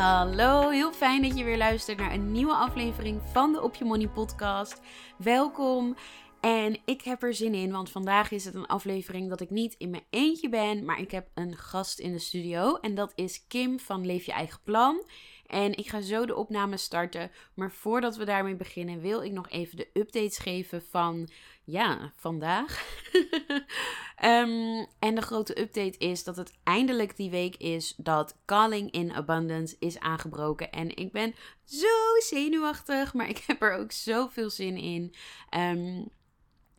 Hallo, heel fijn dat je weer luistert naar een nieuwe aflevering van de Op Je Money podcast. Welkom. En ik heb er zin in, want vandaag is het een aflevering dat ik niet in mijn eentje ben, maar ik heb een gast in de studio. En dat is Kim van Leef Je Eigen Plan. En ik ga zo de opname starten. Maar voordat we daarmee beginnen, wil ik nog even de updates geven van ja, vandaag. Um, en de grote update is dat het eindelijk die week is dat Calling in Abundance is aangebroken. En ik ben zo zenuwachtig, maar ik heb er ook zoveel zin in. Um,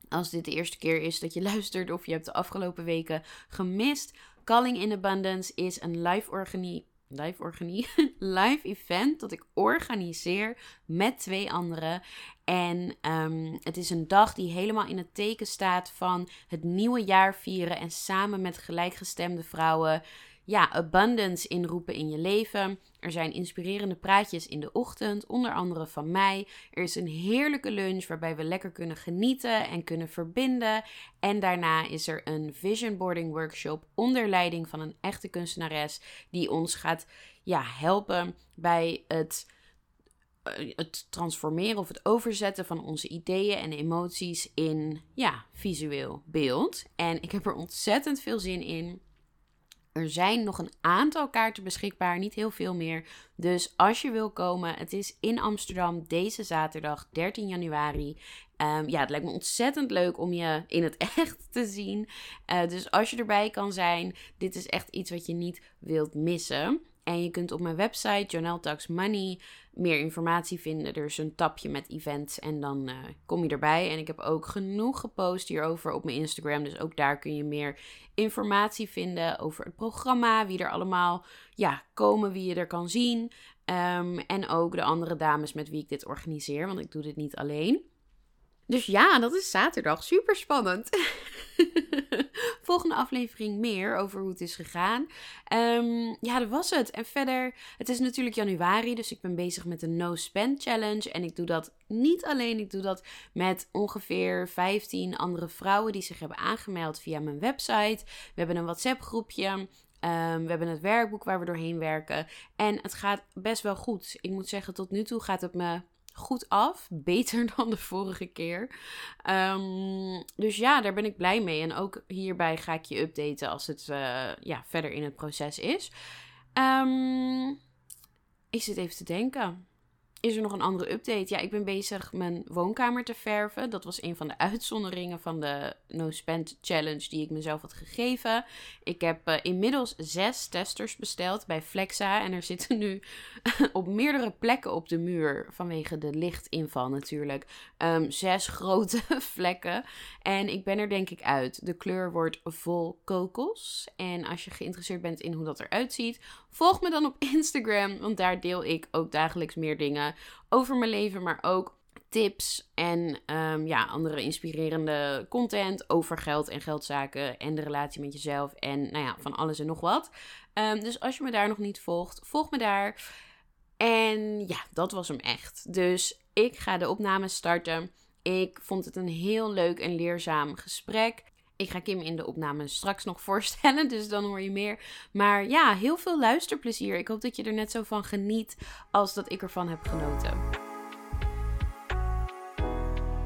als dit de eerste keer is dat je luistert of je hebt de afgelopen weken gemist. Calling in Abundance is een live organisatie live, organi live event dat ik organiseer met twee anderen. En um, het is een dag die helemaal in het teken staat van het nieuwe jaar vieren en samen met gelijkgestemde vrouwen ja, abundance inroepen in je leven. Er zijn inspirerende praatjes in de ochtend, onder andere van mij. Er is een heerlijke lunch waarbij we lekker kunnen genieten en kunnen verbinden. En daarna is er een vision boarding workshop onder leiding van een echte kunstenares die ons gaat ja, helpen bij het eh, het transformeren of het overzetten van onze ideeën en emoties in ja, visueel beeld. En ik heb er ontzettend veel zin in. Er zijn nog een aantal kaarten beschikbaar, niet heel veel meer. Dus als je wil komen, het is in Amsterdam deze zaterdag 13 januari. Um, ja, het lijkt me ontzettend leuk om je in het echt te zien. Uh, dus als je erbij kan zijn, dit is echt iets wat je niet wilt missen. En je kunt op mijn website, Jonelle Talks Money, meer informatie vinden. Er is een tapje met events en dan uh, kom je erbij. En ik heb ook genoeg gepost hierover op mijn Instagram. Dus ook daar kun je meer informatie vinden over het programma. Wie er allemaal ja, komen, wie je er kan zien. Um, en ook de andere dames met wie ik dit organiseer. Want ik doe dit niet alleen. Dus ja, dat is zaterdag. Super spannend. Volgende aflevering meer over hoe het is gegaan. Um, ja, dat was het. En verder, het is natuurlijk januari, dus ik ben bezig met de No Spend Challenge. En ik doe dat niet alleen, ik doe dat met ongeveer 15 andere vrouwen die zich hebben aangemeld via mijn website. We hebben een WhatsApp groepje. Um, we hebben het werkboek waar we doorheen werken. En het gaat best wel goed. Ik moet zeggen, tot nu toe gaat het me goed af. Beter dan de vorige keer. Um, dus ja, daar ben ik blij mee. En ook hierbij ga ik je updaten als het uh, ja, verder in het proces is. Um, ik zit even te denken is er nog een andere update? Ja, ik ben bezig mijn woonkamer te verven. Dat was een van de uitzonderingen van de No Spend Challenge die ik mezelf had gegeven. Ik heb uh, inmiddels zes testers besteld bij Flexa. En er zitten nu op meerdere plekken op de muur, vanwege de lichtinval natuurlijk, um, zes grote vlekken. En ik ben er denk ik uit. De kleur wordt vol kokos. En als je geïnteresseerd bent in hoe dat eruit ziet, volg me dan op Instagram. Want daar deel ik ook dagelijks meer dingen over mijn leven, maar ook tips en um, ja, andere inspirerende content over geld en geldzaken en de relatie met jezelf en nou ja, van alles en nog wat. Um, dus als je me daar nog niet volgt, volg me daar. En ja, dat was hem echt. Dus ik ga de opname starten. Ik vond het een heel leuk en leerzaam gesprek. Ik ga Kim in de opname straks nog voorstellen, dus dan hoor je meer. Maar ja, heel veel luisterplezier. Ik hoop dat je er net zo van geniet als dat ik ervan heb genoten.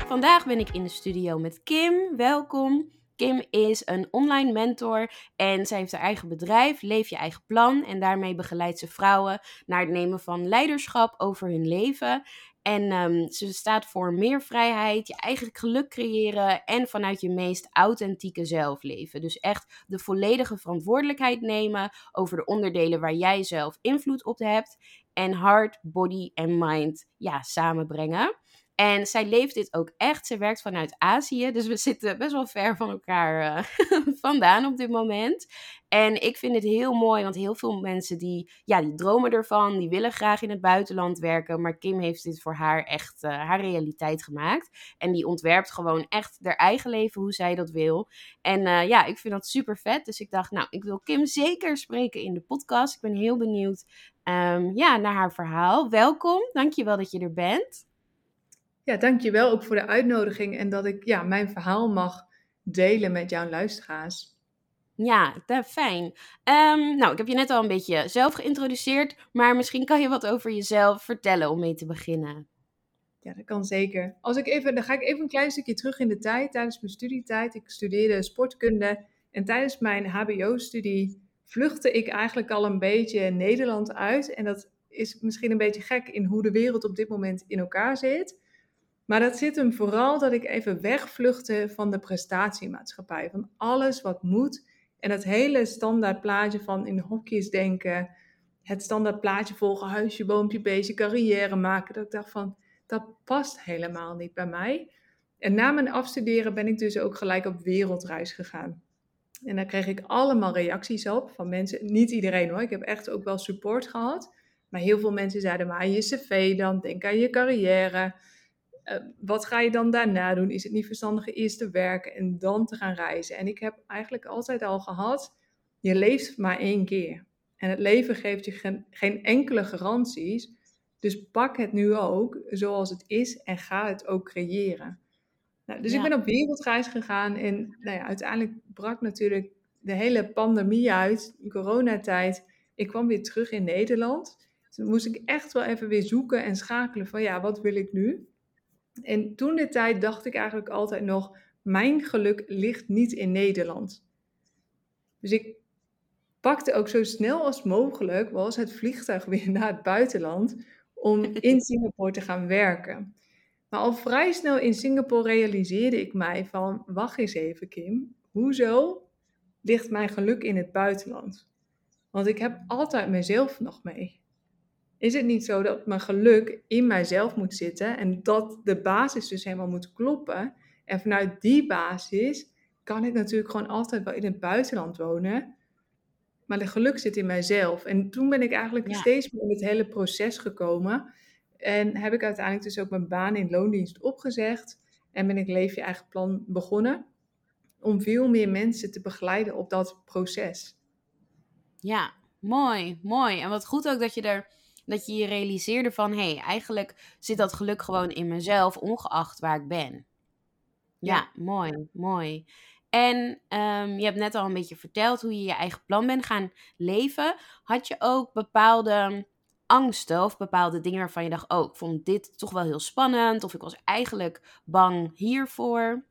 Vandaag ben ik in de studio met Kim. Welkom. Kim is een online mentor en zij heeft haar eigen bedrijf, Leef je eigen plan. En daarmee begeleidt ze vrouwen naar het nemen van leiderschap over hun leven. En ehm, ze staat voor meer vrijheid, je eigen geluk creëren en vanuit je meest authentieke zelf leven. Dus echt de volledige verantwoordelijkheid nemen over de onderdelen waar jij zelf invloed op hebt. En heart, body en mind ja, samenbrengen. En zij leeft dit ook echt. Ze werkt vanuit Azië, dus we zitten best wel ver van elkaar uh, vandaan op dit moment. En ik vind het heel mooi, want heel veel mensen die, ja, die dromen ervan, die willen graag in het buitenland werken. Maar Kim heeft dit voor haar echt uh, haar realiteit gemaakt. En die ontwerpt gewoon echt haar eigen leven hoe zij dat wil. En uh, ja, ik vind dat super vet. Dus ik dacht, nou, ik wil Kim zeker spreken in de podcast. Ik ben heel benieuwd um, ja, naar haar verhaal. Welkom, dankjewel dat je er bent. Ja, dankjewel ook voor de uitnodiging en dat ik ja, mijn verhaal mag delen met jouw luisteraars. Ja, dat fijn. Um, nou, ik heb je net al een beetje zelf geïntroduceerd, maar misschien kan je wat over jezelf vertellen om mee te beginnen. Ja, dat kan zeker. Als ik even, dan ga ik even een klein stukje terug in de tijd, tijdens mijn studietijd. Ik studeerde sportkunde en tijdens mijn HBO-studie vluchtte ik eigenlijk al een beetje Nederland uit. En dat is misschien een beetje gek in hoe de wereld op dit moment in elkaar zit. Maar dat zit hem vooral dat ik even wegvluchtte van de prestatiemaatschappij. Van alles wat moet. En het hele standaard plaatje van in hokjes denken. Het standaard plaatje volgen, huisje, boompje, beestje, carrière maken. Dat ik dacht van, dat past helemaal niet bij mij. En na mijn afstuderen ben ik dus ook gelijk op wereldreis gegaan. En daar kreeg ik allemaal reacties op van mensen. Niet iedereen hoor, ik heb echt ook wel support gehad. Maar heel veel mensen zeiden maar je cv dan, denk aan je carrière. Uh, wat ga je dan daarna doen? Is het niet verstandiger eerst te werken en dan te gaan reizen? En ik heb eigenlijk altijd al gehad, je leeft maar één keer. En het leven geeft je geen, geen enkele garanties. Dus pak het nu ook zoals het is en ga het ook creëren. Nou, dus ik ben op wereldreis gegaan en nou ja, uiteindelijk brak natuurlijk de hele pandemie uit, coronatijd. Ik kwam weer terug in Nederland. Toen moest ik echt wel even weer zoeken en schakelen van ja, wat wil ik nu? En toen de tijd dacht ik eigenlijk altijd nog, mijn geluk ligt niet in Nederland. Dus ik pakte ook zo snel als mogelijk, was het vliegtuig weer naar het buitenland, om in Singapore te gaan werken. Maar al vrij snel in Singapore realiseerde ik mij van, wacht eens even Kim, hoezo ligt mijn geluk in het buitenland? Want ik heb altijd mezelf nog mee is het niet zo dat mijn geluk in mijzelf moet zitten en dat de basis dus helemaal moet kloppen. En vanuit die basis kan ik natuurlijk gewoon altijd wel in het buitenland wonen. Maar de geluk zit in mijzelf. En toen ben ik eigenlijk steeds meer in het hele proces gekomen. En heb ik uiteindelijk dus ook mijn baan in loondienst opgezegd. En ben ik Leef je eigen plan begonnen. Om veel meer mensen te begeleiden op dat proces. Ja, mooi, mooi. En wat goed ook dat je er dat je je realiseerde van hé, hey, eigenlijk zit dat geluk gewoon in mezelf, ongeacht waar ik ben. Ja, mooi, mooi. En um, je hebt net al een beetje verteld hoe je je eigen plan bent gaan leven. Had je ook bepaalde angsten of bepaalde dingen waarvan je dacht: oh, ik vond dit toch wel heel spannend, of ik was eigenlijk bang hiervoor?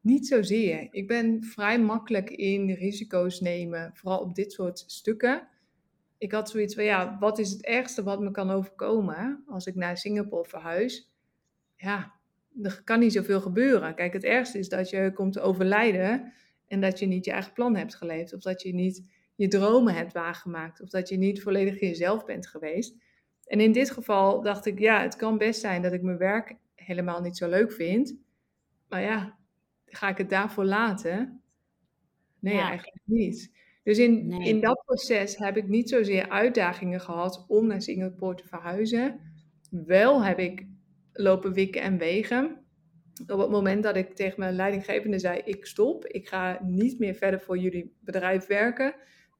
Niet zozeer. Ik ben vrij makkelijk in risico's nemen, vooral op dit soort stukken ik had zoiets van, ja, wat is het ergste wat me kan overkomen als ik naar Singapore verhuis? Ja, er kan niet zoveel gebeuren. Kijk, het ergste is dat je komt te overlijden en dat je niet je eigen plan hebt geleefd. Of dat je niet je dromen hebt waargemaakt. Of dat je niet volledig jezelf bent geweest. En in dit geval dacht ik, ja, het kan best zijn dat ik mijn werk helemaal niet zo leuk vind. Maar ja, ga ik het daarvoor laten? Nee, eigenlijk niet. Dus in, in dat proces heb ik niet zozeer uitdagingen gehad om naar Singapore te verhuizen. Wel heb ik lopen wikken en wegen. Op het moment dat ik tegen mijn leidinggevende zei: Ik stop, ik ga niet meer verder voor jullie bedrijf werken.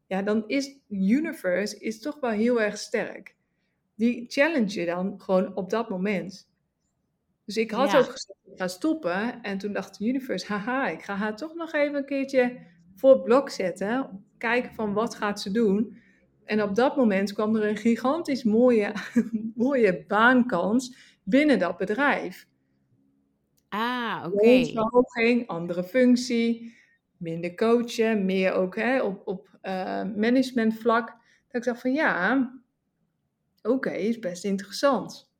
Ja, dan is Universe is toch wel heel erg sterk. Die challenge je dan gewoon op dat moment. Dus ik had ook gezegd: Ik ga stoppen. En toen dacht Universe: Haha, ik ga haar toch nog even een keertje voor het blok zetten kijken van wat gaat ze doen. En op dat moment kwam er een gigantisch mooie, mooie baankans binnen dat bedrijf. Ah, oké. Okay. Verhoging, andere functie, minder coachen, meer ook hè, op, op uh, managementvlak. Dat ik dacht van ja, oké, is best interessant.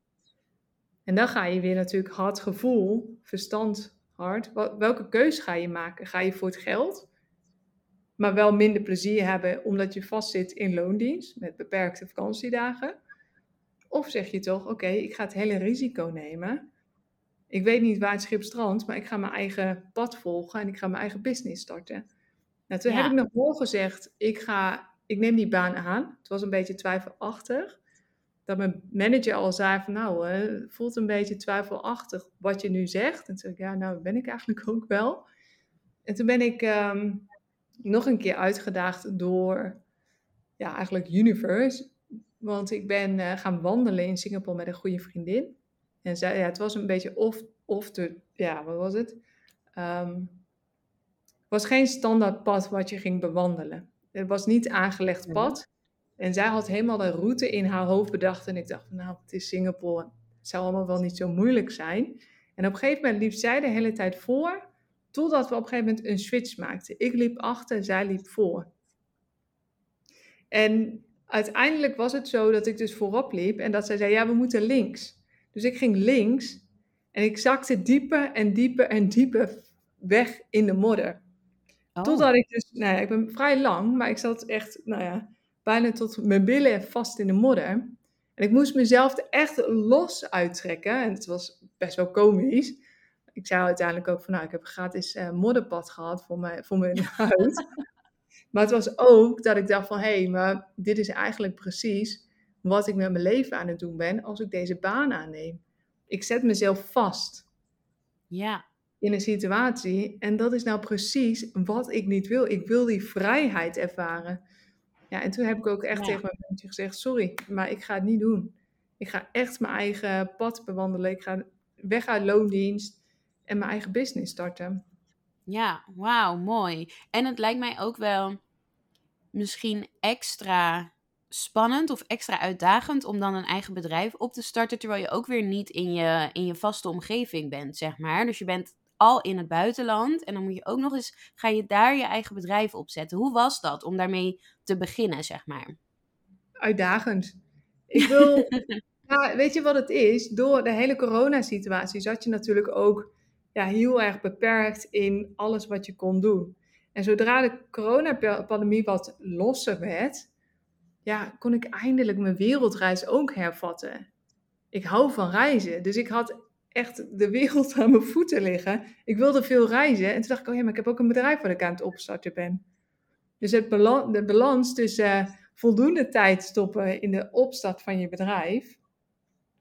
En dan ga je weer natuurlijk hard gevoel, verstand hard. welke keuze ga je maken? Ga je voor het geld, maar wel minder plezier hebben omdat je vastzit in loondienst met beperkte vakantiedagen? Of zeg je toch, oké, ik ga het hele risico nemen. Ik weet niet waar het schip strandt, maar ik ga mijn eigen pad volgen en ik ga mijn eigen business starten. Nou, toen heb ik nog wel gezegd, ik, ga, ik neem die baan aan. Het was een beetje twijfelachtig. Dat mijn manager al zei van, nou, het voelt een beetje twijfelachtig wat je nu zegt. En toen zei ik, ja, nou, ben ik eigenlijk ook wel. En toen ben ik ehm, nog een keer uitgedaagd door, ja, eigenlijk Universe. Want ik ben uh, gaan wandelen in Singapore met een goede vriendin. En zij, ja, het was een beetje of, of de, ja, wat was het? Um, was geen standaard pad wat je ging bewandelen. Het was niet aangelegd pad. En zij had helemaal de route in haar hoofd bedacht. En ik dacht, nou, het is Singapore. Het zou allemaal wel niet zo moeilijk zijn. En op een gegeven moment liep zij de hele tijd voor. Totdat we op een gegeven moment een switch maakten. Ik liep achter, zij liep voor. En uiteindelijk was het zo dat ik dus voorop liep. En dat zij zei, ja, we moeten links. Dus ik ging links. En ik zakte dieper en dieper en dieper weg in de modder. Oh. Totdat ik dus, nou ja, ik ben vrij lang, maar ik zat echt, nou ja, bijna tot mijn billen vast in de modder. En ik moest mezelf er echt los uittrekken. En het was best wel komisch. Ik zei uiteindelijk ook van, nou, ik heb een gratis uh, modderpad gehad voor mijn, voor mijn huid. maar het was ook dat ik dacht van, hé, hey, maar dit is eigenlijk precies wat ik met mijn leven aan het doen ben als ik deze baan aanneem. Ik zet mezelf vast. Ja. In een situatie. En dat is nou precies wat ik niet wil. Ik wil die vrijheid ervaren. Ja, en toen heb ik ook echt tegen mijn vriendje gezegd: Sorry, maar ik ga het niet doen. Ik ga echt mijn eigen pad bewandelen. Ik ga weg uit loondienst en mijn eigen business starten. Ja, wauw, mooi. En het lijkt mij ook wel misschien extra spannend of extra uitdagend om dan een eigen bedrijf op te starten, terwijl je ook weer niet in je, in je vaste omgeving bent, zeg maar. Dus je bent al in het buitenland en dan moet je ook nog eens, ga je daar je eigen bedrijf opzetten. Hoe was dat om daarmee te beginnen, zeg maar? Uitdagend. Ik wil, ja, weet je wat het is? Door de hele coronasituatie zat je natuurlijk ook ja, heel erg beperkt in alles wat je kon doen. En zodra de coronapandemie wat losser werd, ja, kon ik eindelijk mijn wereldreis ook hervatten. Ik hou van reizen, dus ik had echt de wereld aan mijn voeten liggen. Ik wilde veel reizen en toen dacht ik, oh ja, maar ik heb ook een bedrijf waar ik aan het opstarten ben. Dus het de balans tussen uh, voldoende tijd stoppen in de opstart van je bedrijf,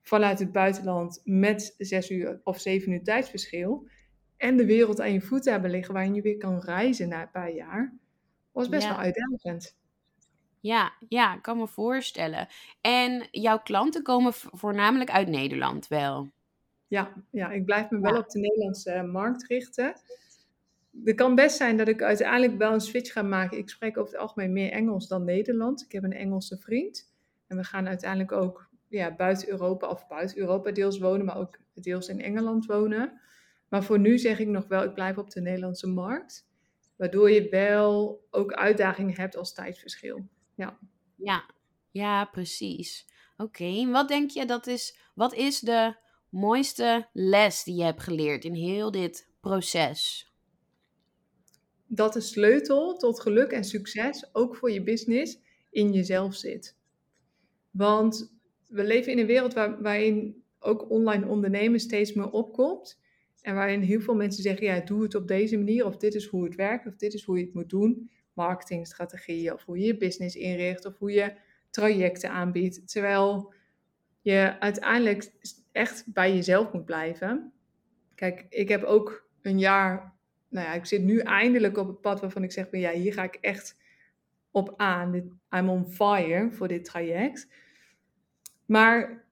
vanuit het buitenland met zes uur of zeven uur tijdsverschil, en de wereld aan je voeten hebben liggen waarin je weer kan reizen na een paar jaar, was best wel uitdagend. Ja, ja, ik kan me voorstellen. En jouw klanten komen voornamelijk uit Nederland wel? Ja, ja ik blijf me wel op de Nederlandse markt richten. Het kan best zijn dat ik uiteindelijk wel een switch ga maken. Ik spreek over het algemeen meer Engels dan Nederlands. Ik heb een Engelse vriend. En we gaan uiteindelijk ook ja, buiten Europa of buiten Europa deels wonen, maar ook deels in Engeland wonen. Maar voor nu zeg ik nog wel, ik blijf op de Nederlandse markt. Waardoor je wel ook uitdagingen hebt als tijdsverschil. Ja, ja, ja precies. Oké, wat denk je dat is, wat is de mooiste les die je hebt geleerd in heel dit proces? Dat de sleutel tot geluk en succes, ook voor je business, in jezelf zit. Want we leven in een wereld waar, waarin ook online ondernemen steeds meer opkomt. En waarin heel veel mensen zeggen, ja, doe het op deze manier, of dit is hoe het werkt, of dit is hoe je het moet doen marketingstrategieën of hoe je je business inricht of hoe je trajecten aanbiedt. Terwijl je uiteindelijk echt bij jezelf moet blijven. Kijk, ik heb ook een jaar, nou ja, ik zit nu eindelijk op het pad waarvan ik zeg, ja, hier ga ik echt op aan. I'm on fire voor dit traject. Maar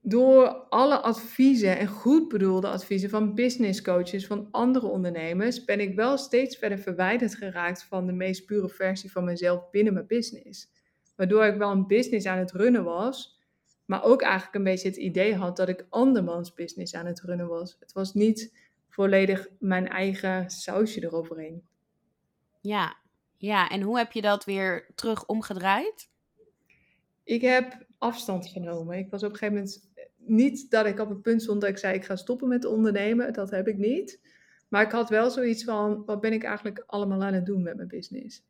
door alle adviezen en goed bedoelde adviezen van business coaches, van andere ondernemers, ben ik wel steeds verder verwijderd geraakt van de meest pure versie van mezelf binnen mijn business. Waardoor ik wel een business aan het runnen was, maar ook eigenlijk een beetje het idee had dat ik andermans business aan het runnen was. Het was niet volledig mijn eigen sausje eroverheen. Ja, ja. En hoe heb je dat weer terug omgedraaid? Ik heb afstand genomen. Ik was op een gegeven moment niet dat ik op het punt stond dat ik zei ik ga stoppen met ondernemen. Dat heb ik niet. Maar ik had wel zoiets van, wat ben ik eigenlijk allemaal aan het doen met mijn business?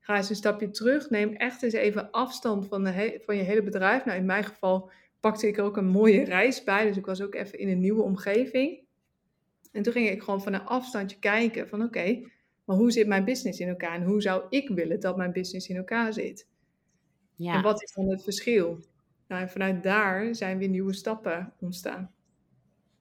Ga eens een stapje terug. Neem echt eens even afstand van, de van je hele bedrijf. Nou, in mijn geval pakte ik er ook een mooie reis bij. Dus ik was ook even in een nieuwe omgeving. En toen ging ik gewoon van een afstandje kijken van oké, maar hoe zit mijn business in elkaar? En hoe zou ik willen dat mijn business in elkaar zit? Ja. En wat is dan het verschil? Nou, en vanuit daar zijn weer nieuwe stappen ontstaan.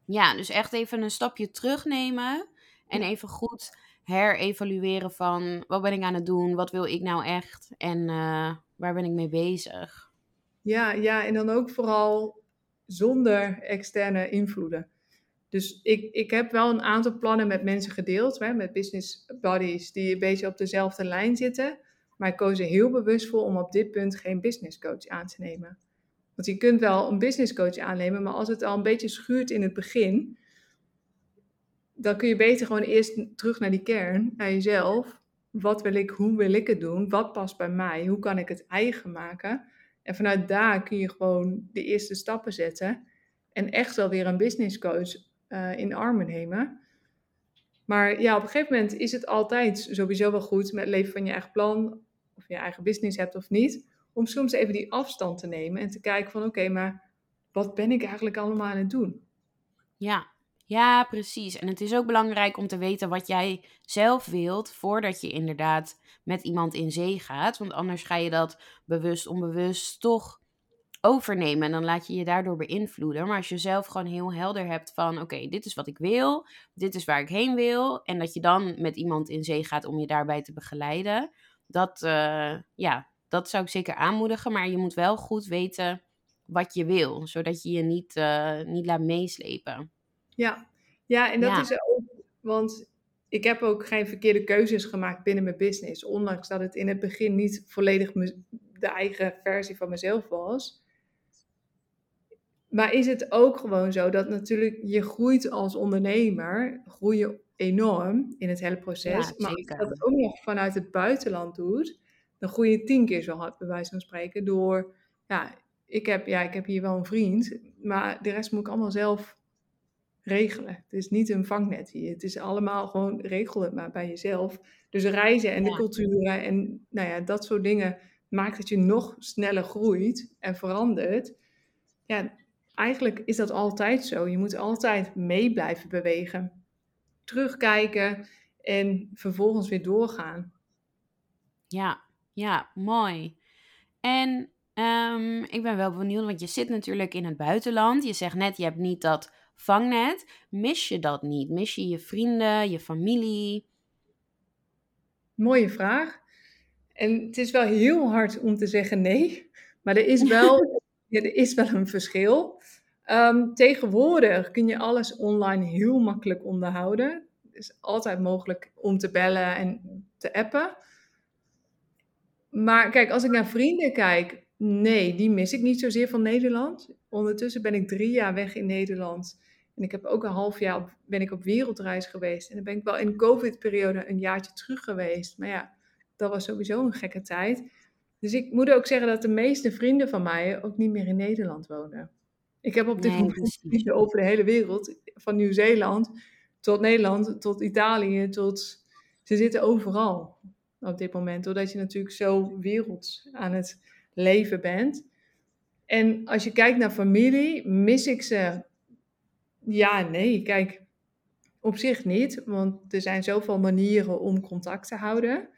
Ja, dus echt even een stapje terugnemen en even goed herevalueren van wat ben ik aan het doen, wat wil ik nou echt en uh, waar ben ik mee bezig. Ja, ja, en dan ook vooral zonder externe invloeden. Dus ik, ik heb wel een aantal plannen met mensen gedeeld, hè, met business buddies die een beetje op dezelfde lijn zitten. Maar ik koos er heel bewust voor om op dit punt geen business coach aan te nemen. Want je kunt wel een business coach aannemen, maar als het al een beetje schuurt in het begin, dan kun je beter gewoon eerst terug naar die kern, naar jezelf. Wat wil ik, hoe wil ik het doen? Wat past bij mij? Hoe kan ik het eigen maken? En vanuit daar kun je gewoon de eerste stappen zetten. En echt wel weer een business coach uh, in armen nemen. Maar ja, op een gegeven moment is het altijd sowieso wel goed met leven van je eigen plan. Of je eigen business hebt of niet. Om soms even die afstand te nemen en te kijken van oké, maar wat ben ik eigenlijk allemaal aan het doen? Ja, ja, precies. En het is ook belangrijk om te weten wat jij zelf wilt voordat je inderdaad met iemand in zee gaat. Want anders ga je dat bewust, onbewust toch overnemen en dan laat je je daardoor beïnvloeden. Maar als je zelf gewoon heel helder hebt van oké, dit is wat ik wil, dit is waar ik heen wil. En dat je dan met iemand in zee gaat om je daarbij te begeleiden. Dat, uh, ja, dat zou ik zeker aanmoedigen. Maar je moet wel goed weten wat je wil, zodat je je niet, uh, niet laat meeslepen. Ja, ja en dat is ook, want ik heb ook geen verkeerde keuzes gemaakt binnen mijn business. Ondanks dat het in het begin niet volledig de eigen versie van mezelf was. Maar is het ook gewoon zo dat natuurlijk je groeit als ondernemer, groei je enorm in het hele proces. maar als je dat ook nog vanuit het buitenland doet, dan groei je tien keer zo hard, bij wijze van spreken. Door, ja, ik heb, ja, ik heb hier wel een vriend, maar de rest moet ik allemaal zelf regelen. Het is niet een vangnet hier. Het is allemaal gewoon regel het maar bij jezelf. Dus reizen en de culturen en nou ja, dat soort dingen maakt dat je nog sneller groeit en verandert. Ja, eigenlijk is dat altijd zo. Je moet altijd mee blijven bewegen. Terugkijken en vervolgens weer doorgaan. Ja, ja, mooi. En um, ik ben wel benieuwd, want je zit natuurlijk in het buitenland. Je zegt net, je hebt niet dat vangnet. Mis je dat niet? Mis je je vrienden, je familie? Mooie vraag. En het is wel heel hard om te zeggen nee, maar er is wel, ja, er is wel een verschil. Um, tegenwoordig kun je alles online heel makkelijk onderhouden. Het is altijd mogelijk om te bellen en te appen. Maar kijk, als ik naar vrienden kijk, nee, die mis ik niet zozeer van Nederland. Ondertussen ben ik drie jaar weg in Nederland. En ik heb ook een half jaar op, ben ik op wereldreis geweest. En dan ben ik wel in de COVID-periode een jaartje terug geweest. Maar ja, dat was sowieso een gekke tijd. Dus ik moet ook zeggen dat de meeste vrienden van mij ook niet meer in Nederland wonen. Ik heb op dit nee, moment over de hele wereld. Van Nieuw-Zeeland tot Nederland, tot Italië, tot... Ze zitten overal op dit moment. Doordat je natuurlijk zo werelds aan het leven bent. En als je kijkt naar familie, mis ik ze? Ja, nee. Kijk, op zich niet. Want er zijn zoveel manieren om contact te houden.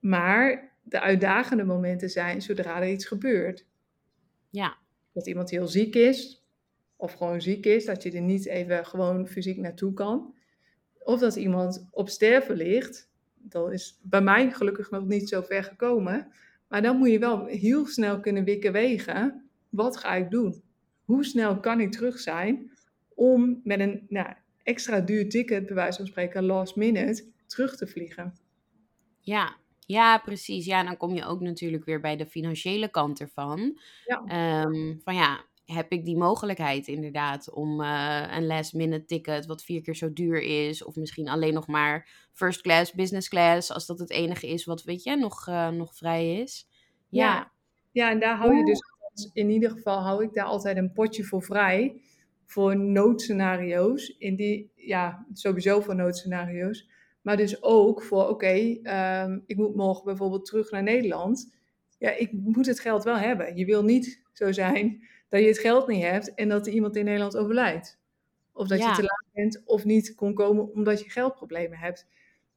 Maar de uitdagende momenten zijn zodra er iets gebeurt. Ja. Dat iemand heel ziek is, of gewoon ziek is, dat je er niet even gewoon fysiek naartoe kan. Of dat iemand op sterven ligt. Dat is bij mij gelukkig nog niet zo ver gekomen. Maar dan moet je wel heel snel kunnen wikken wegen. Wat ga ik doen? Hoe snel kan ik terug zijn om met een nou, extra duur ticket, bij wijze van spreken, last minute, terug te vliegen? Ja, ja, precies. Ja, dan kom je ook natuurlijk weer bij de financiële kant ervan. Ja. Ehm, van ja, heb ik die mogelijkheid inderdaad om uh, een last minute ticket wat vier keer zo duur is, of misschien alleen nog maar first class, business class, als dat het enige is wat weet je nog, uh, nog vrij is. Ja. ja. ja, en daar hou je dus in ieder geval hou ik daar altijd een potje voor vrij. Voor noodscenario's. In die, ja, sowieso voor noodscenario's. Maar dus ook voor, oké, ehm, ik moet morgen bijvoorbeeld terug naar Nederland. Ja, ik moet het geld wel hebben. Je wil niet zo zijn dat je het geld niet hebt en dat er iemand in Nederland overlijdt. Of dat je te laat bent of niet kon komen omdat je geldproblemen hebt.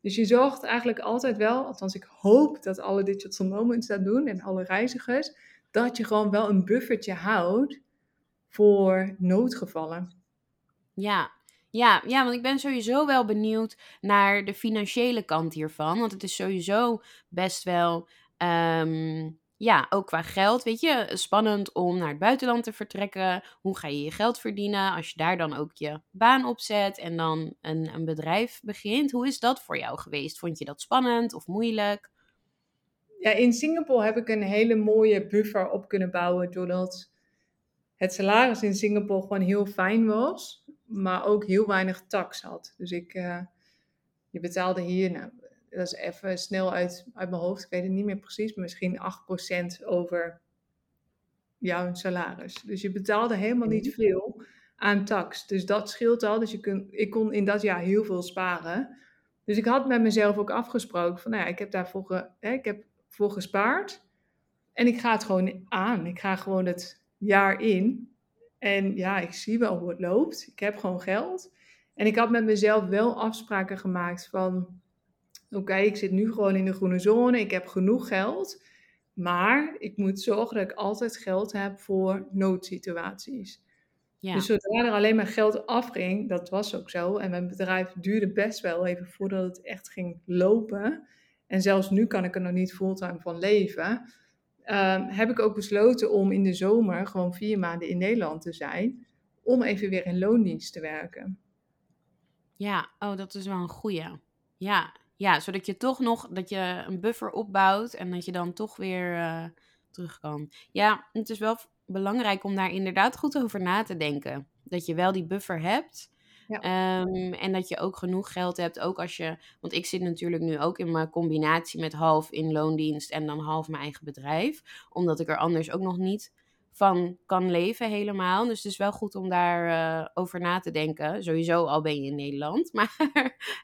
Dus je zorgt eigenlijk altijd wel, althans ik hoop dat alle digital moments dat doen en alle reizigers, dat je gewoon wel een buffertje houdt voor noodgevallen. Ja, ja, ja, want ik ben sowieso wel benieuwd naar de financiële kant hiervan. Want het is sowieso best wel ehm, ja, ook qua geld, weet je, spannend om naar het buitenland te vertrekken. Hoe ga je je geld verdienen als je daar dan ook je baan opzet en dan een, een bedrijf begint? Hoe is dat voor jou geweest? Vond je dat spannend of moeilijk? Ja, in Singapore heb ik een hele mooie buffer op kunnen bouwen doordat het salaris in Singapore gewoon heel fijn was, maar ook heel weinig tax had. Dus ik, uh, je betaalde hier, nou, dat is even snel uit, uit mijn hoofd, ik weet het niet meer precies, maar misschien 8% over jouw salaris. Dus je betaalde helemaal niet mhm. veel aan tax. Dus dat scheelt al. Dus je kun, ik kon in dat jaar heel veel sparen. Dus ik had met mezelf ook afgesproken van, nou ja, ik heb daarvoor ge, hè, ik heb voor gespaard. En ik ga het gewoon aan. Ik ga gewoon het jaar in. En ja, ik zie wel hoe het loopt. Ik heb gewoon geld. En ik had met mezelf wel afspraken gemaakt van oké, ik zit nu gewoon in de groene zone, ik heb genoeg geld, maar ik moet zorgen dat ik altijd geld heb voor noodsituaties. Ja. Dus zodra er alleen maar geld afging, dat was ook zo. En mijn bedrijf duurde best wel even voordat het echt ging lopen. En zelfs nu kan ik er nog niet fulltime van leven. Ehm, heb ik ook besloten om in de zomer gewoon vier maanden in Nederland te zijn. Om even weer in loondienst te werken. Ja, oh, dat is wel een goeie. Ja, ja, zodat je toch nog dat je een buffer opbouwt en dat je dan toch weer uh, terug kan. Ja, het is wel belangrijk om daar inderdaad goed over na te denken. Dat je wel die buffer hebt. Ja. Ehm, en dat je ook genoeg geld hebt, ook als je. Want ik zit natuurlijk nu ook in mijn combinatie met half in loondienst en dan half mijn eigen bedrijf. Omdat ik er anders ook nog niet van kan leven helemaal. Dus het is wel goed om daar uh, over na te denken. Sowieso al ben je in Nederland, maar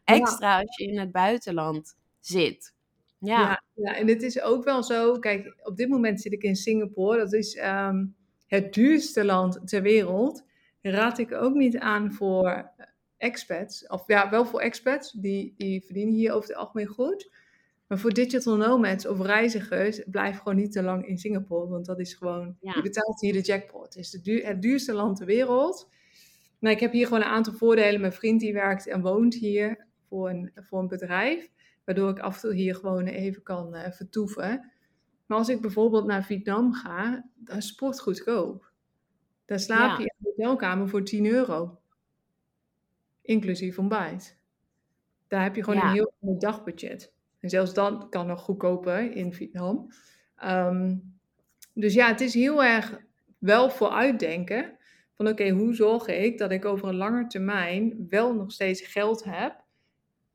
extra als je in het buitenland zit. Ja. ja. Ja, en het is ook wel zo. Kijk, op dit moment zit ik in Singapore. Dat is um, het duurste land ter wereld. Raad ik ook niet aan voor expats. Of ja, wel voor expats. Die, die verdienen hier over het algemeen goed. Maar voor digital nomads of reizigers, blijf gewoon niet te lang in Singapore. Want dat is gewoon, je betaalt hier de jackpot. Het is de het duurste land ter wereld. Maar ik heb hier gewoon een aantal voordelen. Mijn vriend die werkt en woont hier voor een, voor een bedrijf. Waardoor ik af en toe hier gewoon even kan uh, vertoeven. Maar als ik bijvoorbeeld naar Vietnam ga, dan is sport goedkoop. Dan slaap je in een hotelkamer voor 10 euro. Inclusief ontbijt. Daar heb je gewoon een heel ander dagbudget. En zelfs dan kan nog goedkoper in Vietnam. Ehm, dus ja, het is heel erg wel vooruitdenken. Van oké, hoe zorg ik dat ik over een lange termijn wel nog steeds geld heb?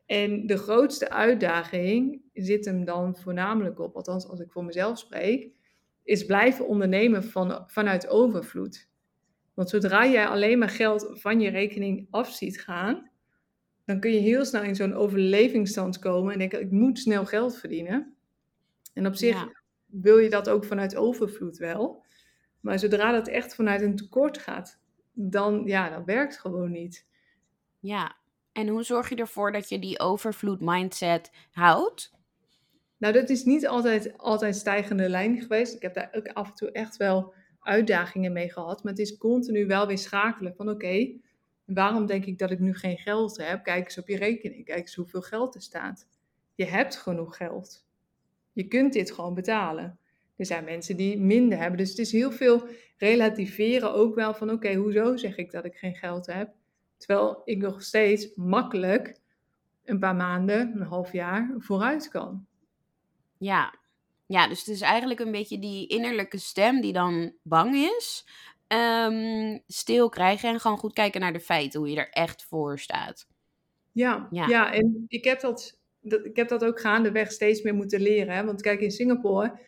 En de grootste uitdaging zit hem dan voornamelijk op, althans als ik voor mezelf spreek, is blijven ondernemen van, vanuit overvloed. Want zodra jij alleen maar geld van je rekening af ziet gaan, dan kun je heel snel in zo'n overlevingsstand komen en denken, ik moet snel geld verdienen. En op zich wil je dat ook vanuit overvloed wel. Maar zodra dat echt vanuit een tekort gaat, dan, ja, dat werkt gewoon niet. Ja, en hoe zorg je ervoor dat je die overvloed mindset houdt? Nou, dat is niet altijd, altijd stijgende lijn geweest. Ik heb daar ook af en toe echt wel uitdagingen mee gehad. Maar het is continu wel weer schakelen van oké, Waarom denk ik dat ik nu geen geld heb? Kijk eens op je rekening. Kijk eens hoeveel geld er staat. Je hebt genoeg geld. Je kunt dit gewoon betalen. Er zijn mensen die minder hebben. Dus het is heel veel relativeren ook wel van oké, hoezo zeg ik dat ik geen geld heb? Terwijl ik nog steeds makkelijk een paar maanden, een half jaar vooruit kan. Ja, ja, dus het is eigenlijk een beetje die innerlijke stem die dan bang is um, stil krijgen en gewoon goed kijken naar de feiten, hoe je er echt voor staat. Ja, ja. ja en ik heb, dat, dat, ik heb dat ook gaandeweg steeds meer moeten leren. Hè? Want kijk, in Singapore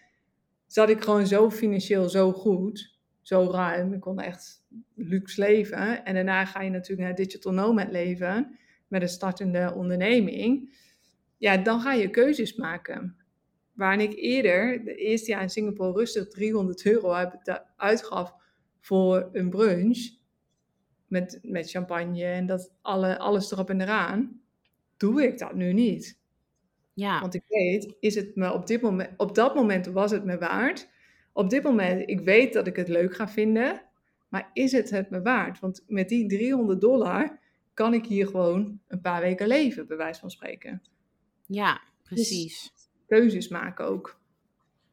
zat ik gewoon zo financieel zo goed, zo ruim. Ik kon echt luxe leven. En daarna ga je natuurlijk naar digital nomad leven met een startende onderneming. Ja, dan ga je keuzes maken. Waar ik eerder, de eerste jaar in Singapore, rustig 300 euro uitgaf voor een brunch. Met, met champagne en dat alle, alles erop en eraan. Doe ik dat nu niet. Ja. Want ik weet, is het me op, dit moment, op dat moment was het me waard. Op dit moment, ik weet dat ik het leuk ga vinden. Maar is het het me waard? Want met die 300 dollar kan ik hier gewoon een paar weken leven, bij wijze van spreken. Ja, precies. Dus keuzes maken ook.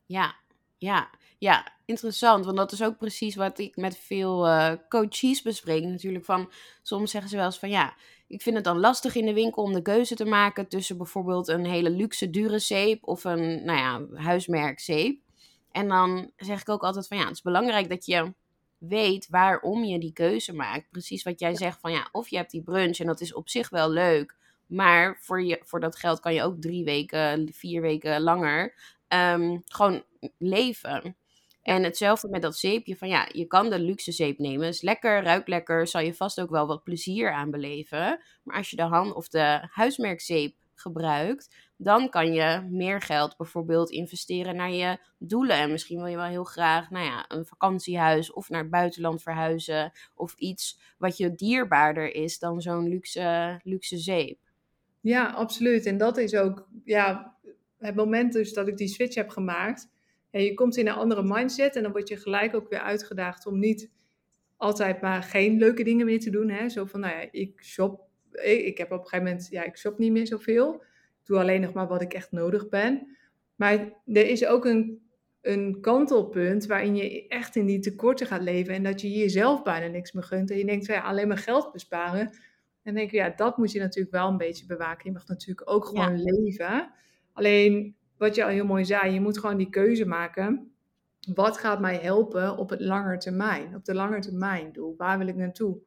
Ja, ja, ja, interessant. Want dat is ook precies wat ik met veel uh, coaches bespreek. Natuurlijk van, soms zeggen ze wel eens van ja, ik vind het dan lastig in de winkel om de keuze te maken tussen bijvoorbeeld een hele luxe dure zeep of een, nou ja, huismerk zeep. En dan zeg ik ook altijd van ja, het is belangrijk dat je weet waarom je die keuze maakt. Precies wat jij zegt van ja, of je hebt die brunch en dat is op zich wel leuk. Maar voor, je, voor dat geld kan je ook drie weken, vier weken langer um, gewoon leven. En hetzelfde met dat zeepje. Van ja, je kan de luxe zeep nemen. Is lekker, ruikt lekker. Zal je vast ook wel wat plezier aan beleven. Maar als je de hand of de huismerkzeep gebruikt. Dan kan je meer geld bijvoorbeeld investeren naar je doelen. En misschien wil je wel heel graag nou ja, een vakantiehuis of naar het buitenland verhuizen. Of iets wat je dierbaarder is dan zo'n luxe, luxe zeep. Ja, absoluut. En dat is ook ja, het moment dus dat ik die switch heb gemaakt je komt in een andere mindset en dan word je gelijk ook weer uitgedaagd om niet altijd maar geen leuke dingen meer te doen. Hè? Zo van, nou ja, ik shop, ik, heb op een gegeven moment, ja, ik shop niet meer zoveel. Ik doe alleen nog maar wat ik echt nodig ben. Maar er is ook een, een kantelpunt waarin je echt in die tekorten gaat leven en dat je jezelf bijna niks meer gunt. En je denkt, ja, alleen maar geld besparen. En dan denk ik, ja, dat moet je natuurlijk wel een beetje bewaken. Je mag natuurlijk ook gewoon leven. Alleen wat je al heel mooi zei, je moet gewoon die keuze maken. Wat gaat mij helpen op het lange termijn? Op de lange termijn doel. Waar wil ik naartoe?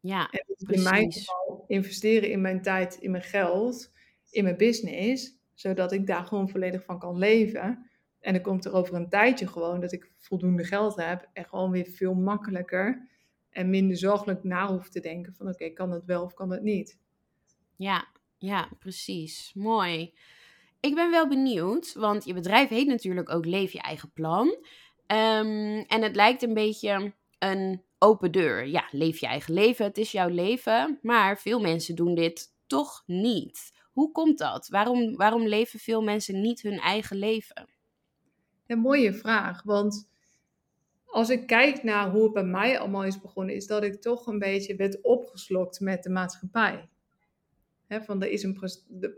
Ja, en in mijn geval investeren in mijn tijd, in mijn geld, in mijn business, zodat ik daar gewoon volledig van kan leven. En dan komt er over een tijdje gewoon dat ik voldoende geld heb en gewoon weer veel makkelijker en minder zorgelijk na hoef te denken van oké, kan het wel of kan het niet. Ja, ja, precies. Mooi. Ik ben wel benieuwd, want je bedrijf heet natuurlijk ook Leef je eigen plan. Ehm, en het lijkt een beetje een open deur. Ja, leef je eigen leven, het is jouw leven. Maar veel mensen doen dit toch niet. Hoe komt dat? Waarom, waarom leven veel mensen niet hun eigen leven? Een mooie vraag, want als ik kijk naar hoe het bij mij allemaal is begonnen, is dat ik toch een beetje werd opgeslokt met de maatschappij van er is een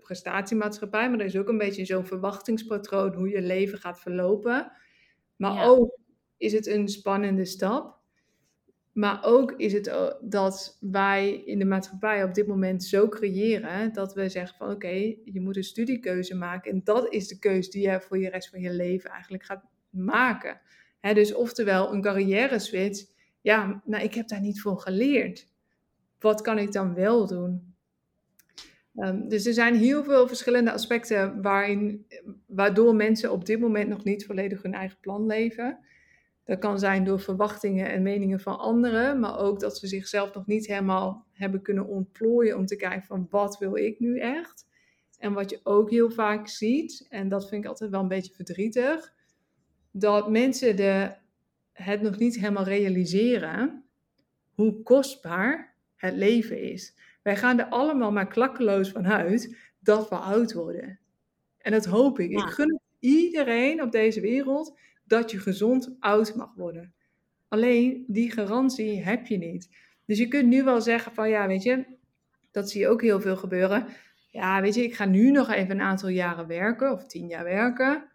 prestatiemaatschappij, maar er is ook een beetje zo'n verwachtingspatroon hoe je leven gaat verlopen. Maar ook is het een spannende stap. Maar ook is het dat wij in de maatschappij op dit moment zo creëren dat we zeggen van oké, je moet een studiekeuze maken. En dat is de keuze die je voor je rest van je leven eigenlijk gaat maken. Dus oftewel een carrière switch. Ja, nou ik heb daar niet voor geleerd. Wat kan ik dan wel doen? Ehm, dus er zijn heel veel verschillende aspecten waarin, waardoor mensen op dit moment nog niet volledig hun eigen plan leven. Dat kan zijn door verwachtingen en meningen van anderen, maar ook dat ze zichzelf nog niet helemaal hebben kunnen ontplooien om te kijken van wat wil ik nu echt. En wat je ook heel vaak ziet, en dat vind ik altijd wel een beetje verdrietig, dat mensen de, het nog niet helemaal realiseren hoe kostbaar het leven is. Wij gaan er allemaal maar klakkeloos van uit dat we oud worden. En dat hoop ik. Ik gun iedereen op deze wereld dat je gezond oud mag worden. Alleen die garantie heb je niet. Dus je kunt nu wel zeggen van ja, weet je, dat zie je ook heel veel gebeuren. Ja, weet je, ik ga nu nog even een aantal jaren werken of tien jaar werken.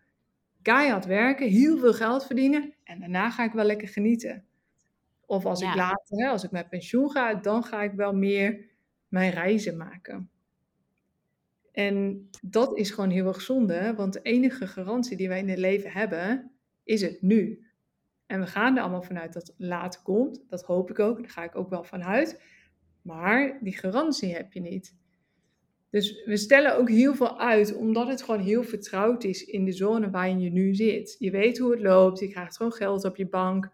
Keihard werken, heel veel geld verdienen en daarna ga ik wel lekker genieten. Of als ik later, als ik met pensioen ga, dan ga ik wel meer mijn reizen maken. En dat is gewoon heel erg zonde, want de enige garantie die wij in het leven hebben, is het nu. En we gaan er allemaal vanuit dat het later komt. Dat hoop ik ook, daar ga ik ook wel vanuit. Maar die garantie heb je niet. Dus we stellen ook heel veel uit, omdat het gewoon heel vertrouwd is in de zone waarin je nu zit. Je weet hoe het loopt, je krijgt gewoon geld op je bank,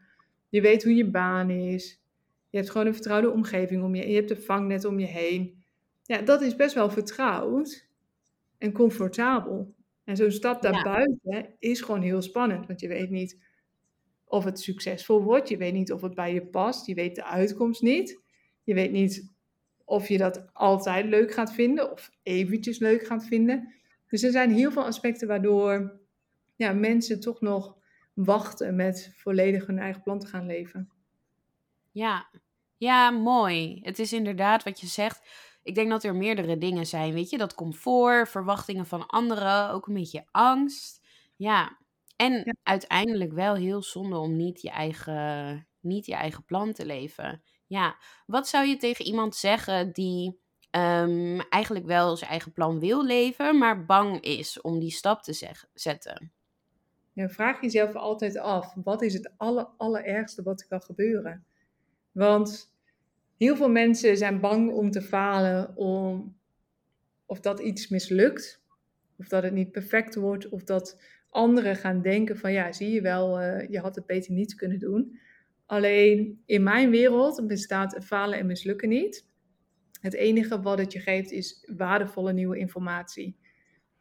je weet hoe je baan is. Je hebt gewoon een vertrouwde omgeving om je, je hebt een vangnet om je heen. Ja, dat is best wel vertrouwd en comfortabel. En zo'n stap daarbuiten is gewoon heel spannend, want je weet niet of het succesvol wordt, je weet niet of het bij je past, je weet de uitkomst niet. Je weet niet of je dat altijd leuk gaat vinden of eventjes leuk gaat vinden. Dus er zijn heel veel aspecten waardoor ja, mensen toch nog wachten met volledig hun eigen plan te gaan leven. Ja. ja, mooi. Het is inderdaad wat je zegt. Ik denk dat er meerdere dingen zijn, weet je. Dat comfort, verwachtingen van anderen, ook een beetje angst. Ja, en uiteindelijk wel heel zonde om niet je eigen, niet je eigen plan te leven. Ja, wat zou je tegen iemand zeggen die ehm, eigenlijk wel zijn eigen plan wil leven, maar bang is om die stap te zetten? Vraag jezelf altijd af, wat is het aller, allerergste wat er kan gebeuren? Want heel veel mensen zijn bang om te falen, om, of dat iets mislukt, of dat het niet perfect wordt, of dat anderen gaan denken van ja, zie je wel, uh, je had het beter niet kunnen doen. Alleen in mijn wereld bestaat falen en mislukken niet. Het enige wat het je geeft is waardevolle nieuwe informatie.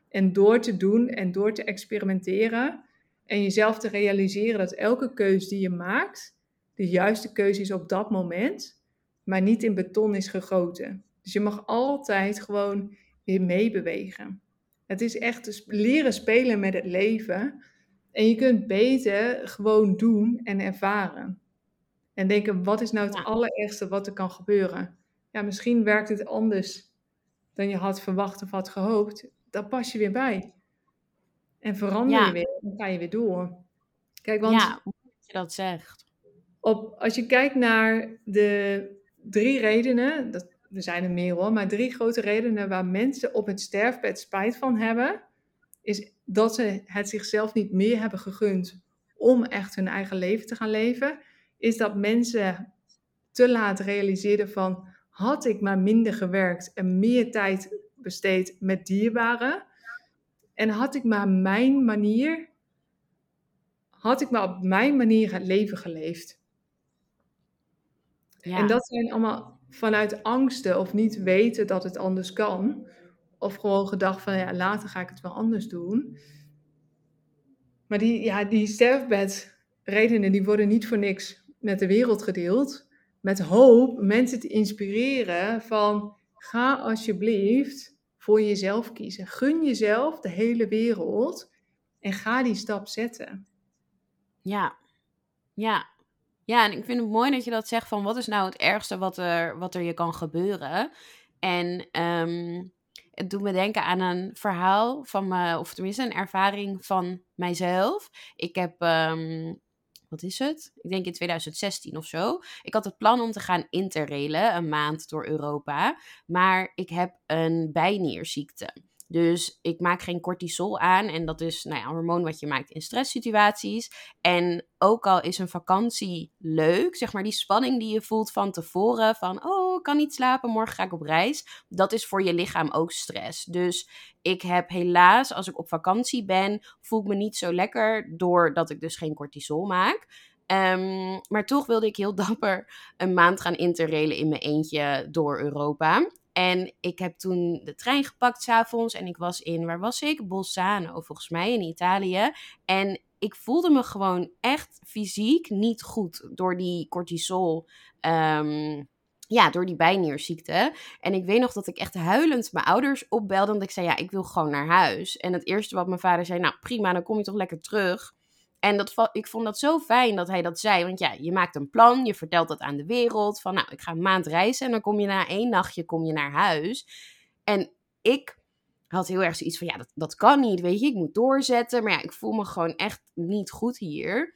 En door te doen en door te experimenteren en jezelf te realiseren dat elke keuze die je maakt, de juiste keuze is op dat moment, maar niet in beton is gegoten. Dus je mag altijd gewoon weer meebewegen. Het is echt leren spelen met het leven. En je kunt beter gewoon doen en ervaren. En denken, wat is nou het allerergste wat er kan gebeuren? Ja, misschien werkt het anders dan je had verwacht of had gehoopt. Dan pas je weer bij. En verander je weer. Dan ga je weer door. Kijk, want... Ja, hoe je dat zegt. Op, als je kijkt naar de drie redenen, dat, er zijn er meer hoor, maar drie grote redenen waar mensen op het sterfbed spijt van hebben, is dat ze het zichzelf niet meer hebben gegund om echt hun eigen leven te gaan leven is dat mensen te laat realiseerden van had ik maar minder gewerkt en meer tijd besteed met dierbaren en had ik maar mijn manier, had ik maar op mijn manier het leven geleefd. Ja. En dat zijn allemaal vanuit angsten of niet weten dat het anders kan. Of gewoon gedacht van ja, later ga ik het wel anders doen. Maar die, ja, die sterfbedredenen die worden niet voor niks met de wereld gedeeld. Met hoop mensen te inspireren van ga alsjeblieft voor jezelf kiezen. Gun jezelf de hele wereld en ga die stap zetten. Ja, ja. Ja, en ik vind het mooi dat je dat zegt van wat is nou het ergste wat er, wat er je kan gebeuren. En ehm, het doet me denken aan een verhaal van me, of tenminste een ervaring van mijzelf. Ik heb ehm, wat is het? Ik denk in 2016 of zo. Ik had het plan om te gaan interrailen, een maand door Europa. Maar ik heb een bijnierziekte. Dus ik maak geen cortisol aan. En dat is nou ja, een hormoon wat je maakt in stresssituaties. En ook al is een vakantie leuk, zeg maar die spanning die je voelt van tevoren. Van, oh, ik kan niet slapen, morgen ga ik op reis. Dat is voor je lichaam ook stress. Dus ik heb helaas, als ik op vakantie ben, voel ik me niet zo lekker. Doordat ik dus geen cortisol maak. Um, maar toch wilde ik heel dapper een maand gaan interrailen in mijn eentje door Europa. En ik heb toen de trein gepakt s'avonds en ik was in, waar was ik? Bolzano, volgens mij, in Italië. En ik voelde me gewoon echt fysiek niet goed door die cortisol. Um, ja, door die bijnierziekte. En ik weet nog dat ik echt huilend mijn ouders opbelde. Want ik zei, ja, ik wil gewoon naar huis. En het eerste wat mijn vader zei, nou prima, dan kom je toch lekker terug. En dat, ik vond dat zo fijn dat hij dat zei. Want ja, je maakt een plan, je vertelt dat aan de wereld. Van nou, ik ga een maand reizen en dan kom je na één nachtje kom je naar huis. En ik had heel erg zoiets van, ja, dat, dat kan niet, weet je. Ik moet doorzetten. Maar ja, ik voel me gewoon echt niet goed hier.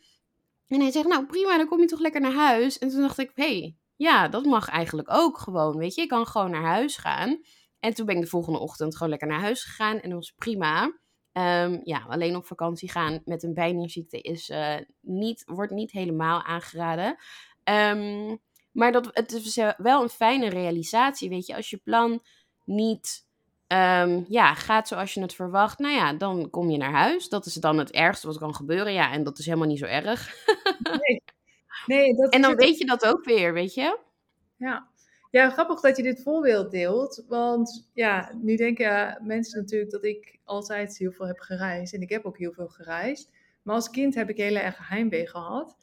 En hij zegt, nou prima, dan kom je toch lekker naar huis. En toen dacht ik, hé, hey, ja, dat mag eigenlijk ook gewoon, weet je. Ik kan gewoon naar huis gaan. En toen ben ik de volgende ochtend gewoon lekker naar huis gegaan. En dat was prima. Um, ja, alleen op vakantie gaan met een bijnierziekte is, uh, niet, wordt niet helemaal aangeraden. Um, maar dat, het is wel een fijne realisatie, weet je. Als je plan niet ehm, ja, gaat zoals je het verwacht, nou ja, dan kom je naar huis. Dat is dan het ergste wat kan gebeuren. Ja, en dat is helemaal niet zo erg. nee. nee dat en dan weet je dat ook weer, weet je? Ja. Ja, grappig dat je dit voorbeeld deelt. Want ja, nu denken mensen natuurlijk dat ik altijd heel veel heb gereisd. En ik heb ook heel veel gereisd. Maar als kind heb ik heel erg heimwee gehad.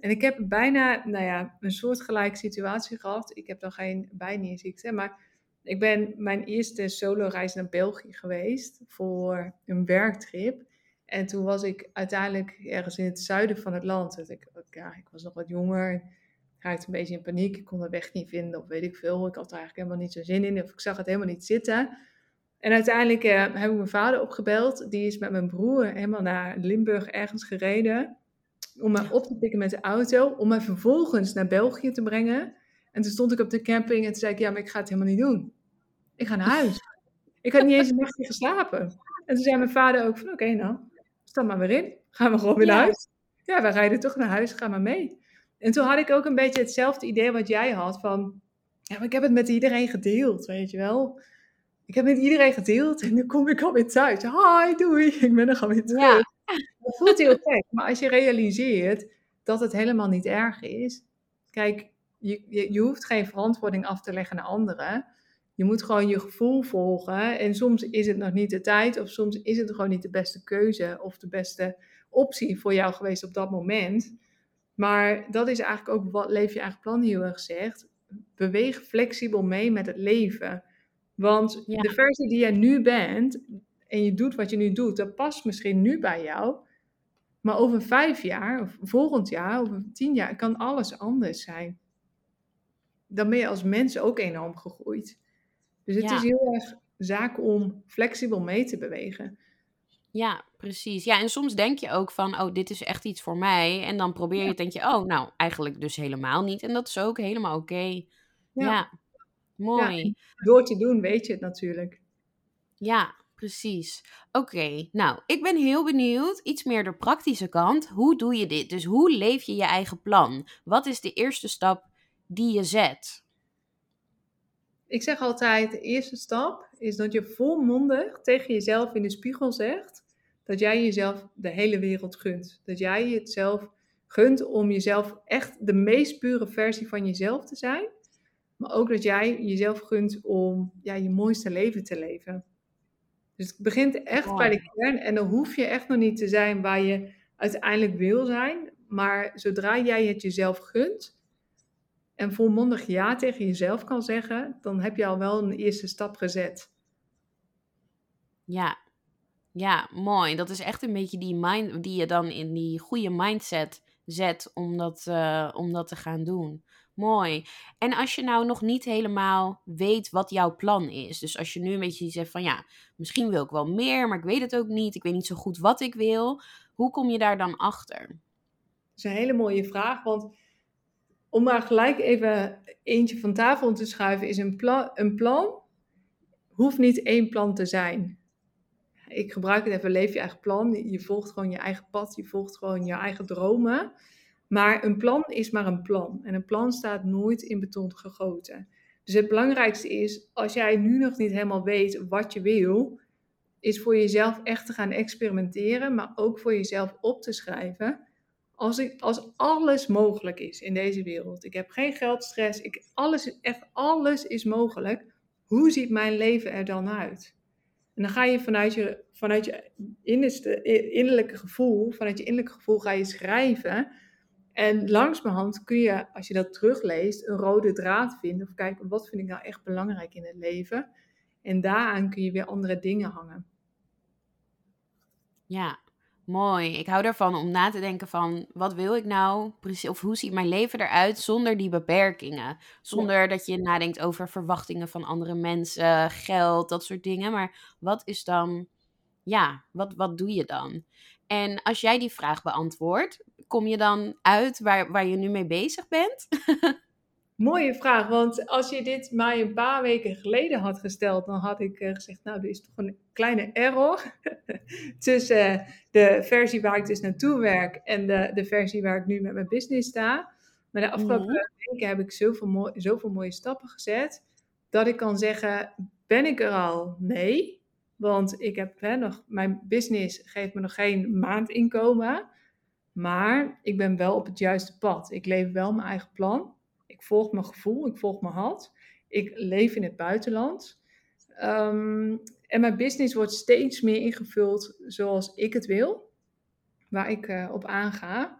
En ik heb bijna, nou ja, een soortgelijke situatie gehad. Ik heb dan geen bijnierziekte, maar ik ben mijn eerste solo-reis naar België geweest voor een werktrip. En toen was ik uiteindelijk ergens in het zuiden van het land. Ik, ja, ik was nog wat jonger. Ik raakte een beetje in paniek. Ik kon de weg niet vinden of weet ik veel. Ik had er eigenlijk helemaal niet zo zin in. Of ik zag het helemaal niet zitten. En uiteindelijk eh, heb ik mijn vader opgebeld. Die is met mijn broer helemaal naar Limburg ergens gereden. Om me op te pikken met de auto. Om me vervolgens naar België te brengen. En toen stond ik op de camping en toen zei ik, ja, maar ik ga het helemaal niet doen. Ik ga naar huis. Ik had niet eens een nachtje geslapen. En toen zei mijn vader ook van, oké nou, stap maar weer in. Gaan we gewoon weer naar huis. Ja, we rijden toch naar huis, ga maar mee. En toen had ik ook een beetje hetzelfde idee wat jij had van, ja, maar ik heb het met iedereen gedeeld, weet je wel. Ik heb met iedereen gedeeld en nu kom ik alweer thuis. Hi, doei, ik ben er alweer terug. Ja. Dat voelt heel gek, maar als je realiseert dat het helemaal niet erg is. Kijk, je, je, je hoeft geen verantwoording af te leggen naar anderen. Je moet gewoon je gevoel volgen. En soms is het nog niet de tijd, of soms is het gewoon niet de beste keuze of de beste optie voor jou geweest op dat moment. Maar dat is eigenlijk ook wat Leef je eigen plan heel erg zegt. Beweeg flexibel mee met het leven. Want de versie die jij nu bent en je doet wat je nu doet, dat past misschien nu bij jou. Maar over vijf jaar, of volgend jaar, over tien jaar, kan alles anders zijn. Dan ben je als mens ook enorm gegroeid. Dus het is heel erg zaak om flexibel mee te bewegen. Ja, precies. Ja, en soms denk je ook van, oh, dit is echt iets voor mij. En dan probeer je het, denk je, oh, nou, eigenlijk dus helemaal niet. En dat is ook helemaal oké. Ja. mooi. door te doen weet je het natuurlijk. Ja, precies. Oké, nou, ik ben heel benieuwd, iets meer de praktische kant. Hoe doe je dit? Dus hoe leef je je eigen plan? Wat is de eerste stap die je zet? Ik zeg altijd, de eerste stap is dat je volmondig tegen jezelf in de spiegel zegt dat jij jezelf de hele wereld gunt. Dat jij het zelf gunt om jezelf echt de meest pure versie van jezelf te zijn. Maar ook dat jij jezelf gunt om ja, je mooiste leven te leven. Dus het begint echt bij de kern. En dan hoef je echt nog niet te zijn waar je uiteindelijk wil zijn. Maar zodra jij het jezelf gunt, en volmondig ja tegen jezelf kan zeggen, dan heb je al wel een eerste stap gezet. Ja, ja, mooi. Dat is echt een beetje die mind die je dan in die goede mindset zet om dat, uh, om dat te gaan doen. Mooi. En als je nou nog niet helemaal weet wat jouw plan is. Dus als je nu een beetje zegt van ja, misschien wil ik wel meer, maar ik weet het ook niet. Ik weet niet zo goed wat ik wil. Hoe kom je daar dan achter? Dat is een hele mooie vraag, want om maar gelijk even eentje van tafel te schuiven, is een, plan, een plan hoeft niet één plan te zijn. Ik gebruik het even, leef je eigen plan. Je volgt gewoon je eigen pad, je volgt gewoon je eigen dromen. Maar een plan is maar een plan. En een plan staat nooit in beton gegoten. Dus het belangrijkste is, als jij nu nog niet helemaal weet wat je wil, is voor jezelf echt te gaan experimenteren, maar ook voor jezelf op te schrijven als, ik, als alles mogelijk is in deze wereld, ik heb geen geldstress, ik, alles, echt alles is mogelijk, hoe ziet mijn leven er dan uit? En dan ga je vanuit je, vanuit je innerste, innerlijke gevoel, vanuit je innerlijke gevoel ga je schrijven. En langzamerhand kun je, als je dat terugleest, een rode draad vinden. Of kijken, wat vind ik nou echt belangrijk in het leven? En daaraan kun je weer andere dingen hangen. Ja, Mooi. Ik hou ervan om na te denken van wat wil ik nou precies of hoe ziet mijn leven eruit zonder die beperkingen. Zonder dat je nadenkt over verwachtingen van andere mensen, geld, dat soort dingen. Maar wat is dan, ja, wat, wat doe je dan? En als jij die vraag beantwoordt, kom je dan uit waar, waar je nu mee bezig bent? Mooie vraag, want als je dit mij een paar weken geleden had gesteld, dan had ik eh, gezegd, nou, er is toch een kleine error tussen uh, de versie waar ik dus naartoe werk en de, de versie waar ik nu met mijn business sta. Maar de afgelopen mhm. weken heb ik zoveel, mooi, zoveel mooie stappen gezet, dat ik kan zeggen, Ben ik er al? Nee. Want ik heb hè, nog, mijn business geeft me nog geen maandinkomen. Maar ik ben wel op het juiste pad. Ik leef wel mijn eigen plan. Ik volg mijn gevoel, ik volg mijn hart. Ik leef in het buitenland. Ehm, en mijn business wordt steeds meer ingevuld zoals ik het wil. Waar ik uh, op aanga.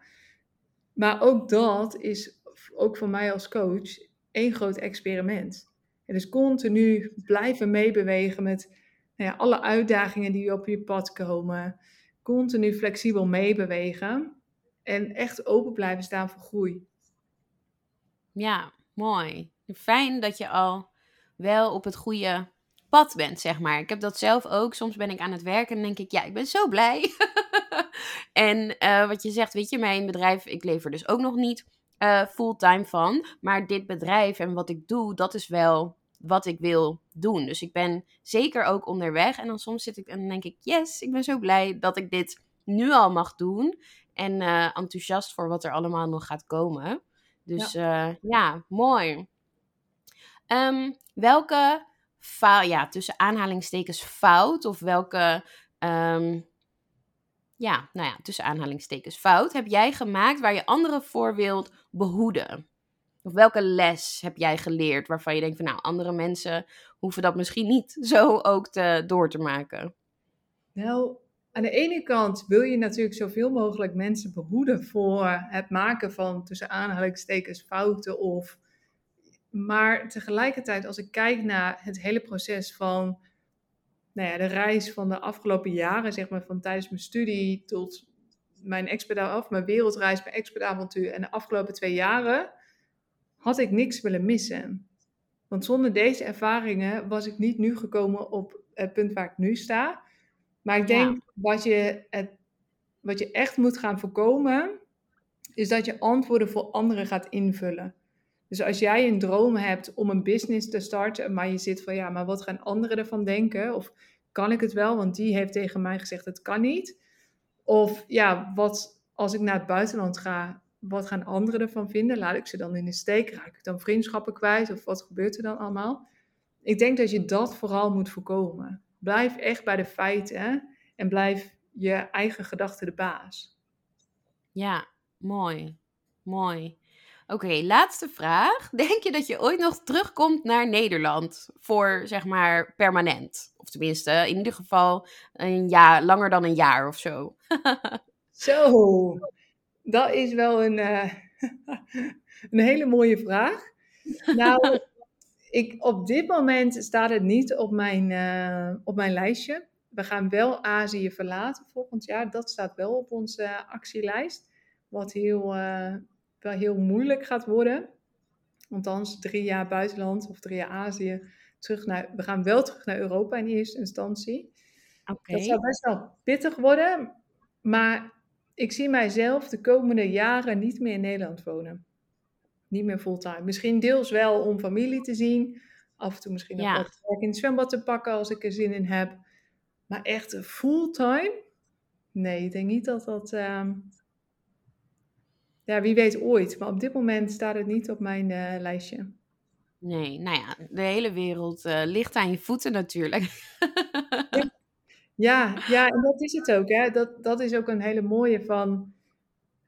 Maar ook dat is, ook voor mij als coach, één groot experiment. En dus continu blijven meebewegen met nou ja, alle uitdagingen die op je pad komen. Continu flexibel meebewegen. En echt open blijven staan voor groei. Ja, mooi. Fijn dat je al wel op het goede pad bent, zeg maar. Ik heb dat zelf ook. Soms ben ik aan het werken en denk ik, ja, ik ben zo blij. en uh, wat je zegt, weet je, mijn bedrijf, ik lever dus ook nog niet uh, fulltime van. Maar dit bedrijf en wat ik doe, dat is wel wat ik wil doen. Dus ik ben zeker ook onderweg. En dan soms zit ik en denk ik, yes, ik ben zo blij dat ik dit nu al mag doen. En uh, enthousiast voor wat er allemaal nog gaat komen. Dus ja, uh, ja mooi. Um, welke fout, ja, tussen aanhalingstekens fout, of welke, um, ja, nou ja, tussen aanhalingstekens fout, heb jij gemaakt waar je anderen voor wilt behoeden? Of welke les heb jij geleerd waarvan je denkt van nou, andere mensen hoeven dat misschien niet zo ook te, door te maken? Nou, aan de ene kant wil je natuurlijk zoveel mogelijk mensen behoeden voor het maken van tussen aanhalingstekens fouten of. Maar tegelijkertijd, als ik kijk naar het hele proces van nou ja, de reis van de afgelopen jaren, zeg maar, van tijdens mijn studie tot mijn af, mijn wereldreis, mijn expertavontuur en de afgelopen twee jaren, had ik niks willen missen. Want zonder deze ervaringen was ik niet nu gekomen op het punt waar ik nu sta. Maar ik denk wat, je het, wat je echt moet gaan voorkomen, is dat je antwoorden voor anderen gaat invullen. Dus als jij een droom hebt om een business te starten, maar je zit van ja, maar wat gaan anderen ervan denken? Of kan ik het wel? Want die heeft tegen mij gezegd het kan niet. Of ja, wat als ik naar het buitenland ga, wat gaan anderen ervan vinden? Laat ik ze dan in de steek? Raak ik dan vriendschappen kwijt? Of wat gebeurt er dan allemaal? Ik denk dat je dat vooral moet voorkomen. Blijf echt bij de feiten en blijf je eigen gedachten de baas. Ja, mooi. Mooi. Oké, laatste vraag. Denk je dat je ooit nog terugkomt naar Nederland voor, zeg maar, permanent? Of tenminste, in ieder geval een jaar, langer dan een jaar of zo. zo, dat is wel een, uh, een hele mooie vraag. Nou, ik, op dit moment staat het niet op mijn, uh, op mijn lijstje. We gaan wel Azië verlaten volgend jaar. Dat staat wel op onze actielijst. Wat heel, uh, wel heel moeilijk gaat worden. Althans, drie jaar buitenland of drie jaar Azië. Terug naar, we gaan wel terug naar Europa in eerste instantie. Okay. Dat zou best wel pittig worden. Maar ik zie mijzelf de komende jaren niet meer in Nederland wonen. Niet meer fulltime. Misschien deels wel om familie te zien. Af en toe misschien nog wat werk in het zwembad te pakken als ik er zin in heb. Maar echt fulltime? Nee, ik denk niet dat dat... Uh... Ja, wie weet ooit. Maar op dit moment staat het niet op mijn uh, lijstje. Nee, nou ja, de hele wereld uh, ligt aan je voeten natuurlijk. ja. Ja, ja, en dat is het ook. Hè. Dat, dat is ook een hele mooie van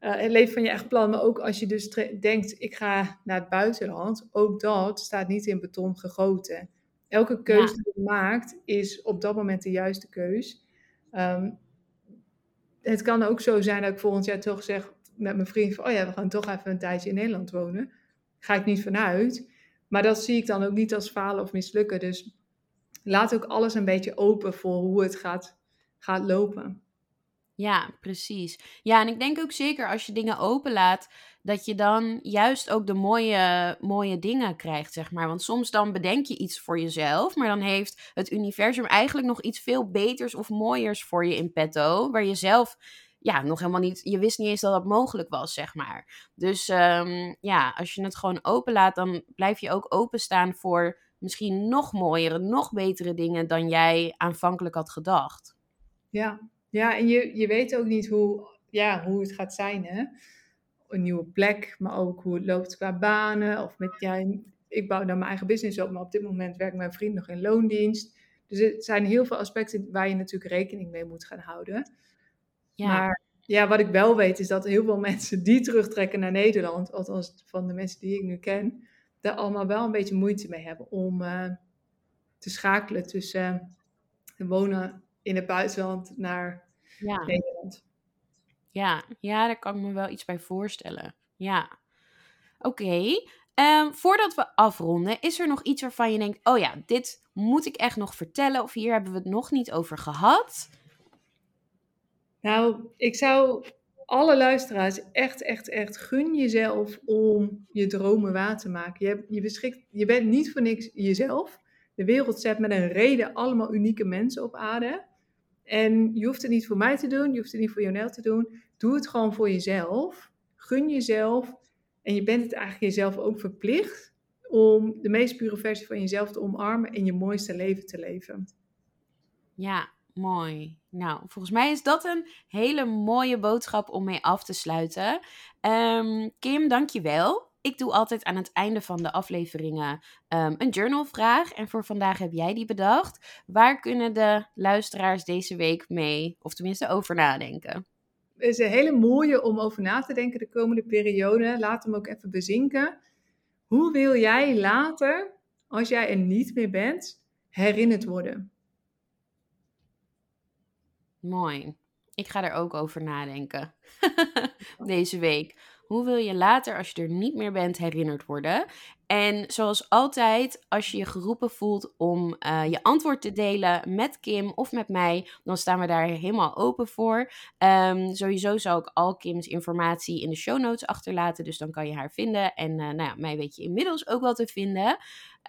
uh, het leven van je echt plan. Maar ook als je dus denkt, ik ga naar het buitenland. Ook dat staat niet in beton gegoten. Elke keuze die je maakt is op dat moment de juiste keus. Um, het kan ook zo zijn dat ik volgend jaar toch zeg met mijn vriend van, oh ja, we gaan toch even een tijdje in Nederland wonen. Ga ik niet vanuit. Maar dat zie ik dan ook niet als falen of mislukken. Dus laat ook alles een beetje open voor hoe het gaat, gaat lopen. Ja, precies. Ja, en ik denk ook zeker als je dingen openlaat, dat je dan juist ook de mooie, mooie dingen krijgt, zeg maar. Want soms dan bedenk je iets voor jezelf, maar dan heeft het universum eigenlijk nog iets veel beters of mooiers voor je in petto, waar je zelf ja, nog helemaal niet, je wist niet eens dat dat mogelijk was, zeg maar. Dus um, ja, als je het gewoon openlaat, dan blijf je ook openstaan voor misschien nog mooiere, nog betere dingen dan jij aanvankelijk had gedacht. Ja, ja en je, je weet ook niet hoe, ja, hoe het gaat zijn, hè? Een nieuwe plek, maar ook hoe het loopt qua banen of met jij ik bouw dan mijn eigen business op, maar op dit moment werkt mijn vriend nog in loondienst. Dus er zijn heel veel aspecten waar je natuurlijk rekening mee moet gaan houden. Ja. Maar ja, wat ik wel weet is dat heel veel mensen die terugtrekken naar Nederland, althans van de mensen die ik nu ken, daar allemaal wel een beetje moeite mee hebben om uh, te schakelen tussen uh, wonen in het buitenland naar ja. Nederland. Ja, ja, daar kan ik me wel iets bij voorstellen. Ja. Oké. Ehm, voordat we afronden, is er nog iets waarvan je denkt: oh ja, dit moet ik echt nog vertellen, of hier hebben we het nog niet over gehad? Nou, ik zou alle luisteraars echt, echt, echt gun jezelf om je dromen waar te maken. Je, je, beschikt, je bent niet voor niks jezelf. De wereld zet met een reden allemaal unieke mensen op aarde. En je hoeft het niet voor mij te doen, je hoeft het niet voor Jonel te doen. Doe het gewoon voor jezelf. Gun jezelf. En je bent het eigenlijk jezelf ook verplicht om de meest pure versie van jezelf te omarmen en je mooiste leven te leven. Ja, mooi. Nou, volgens mij is dat een hele mooie boodschap om mee af te sluiten. Um, Kim, dankjewel. Ik doe altijd aan het einde van de afleveringen um, een journalvraag. En voor vandaag heb jij die bedacht. Waar kunnen de luisteraars deze week mee, of tenminste over nadenken? Het is een hele mooie om over na te denken de komende periode. Laat hem ook even bezinken. Hoe wil jij later, als jij er niet meer bent, herinnerd worden? Mooi. Ik ga er ook over nadenken. Deze week. Hoe wil je later, als je er niet meer bent, herinnerd worden? En zoals altijd, als je je geroepen voelt om uh, je antwoord te delen met Kim of met mij, dan staan we daar helemaal open voor. Um, sowieso zal ik al Kim's informatie in de show notes achterlaten, dus dan kan je haar vinden. En uh, nou ja, mij weet je inmiddels ook wel te vinden.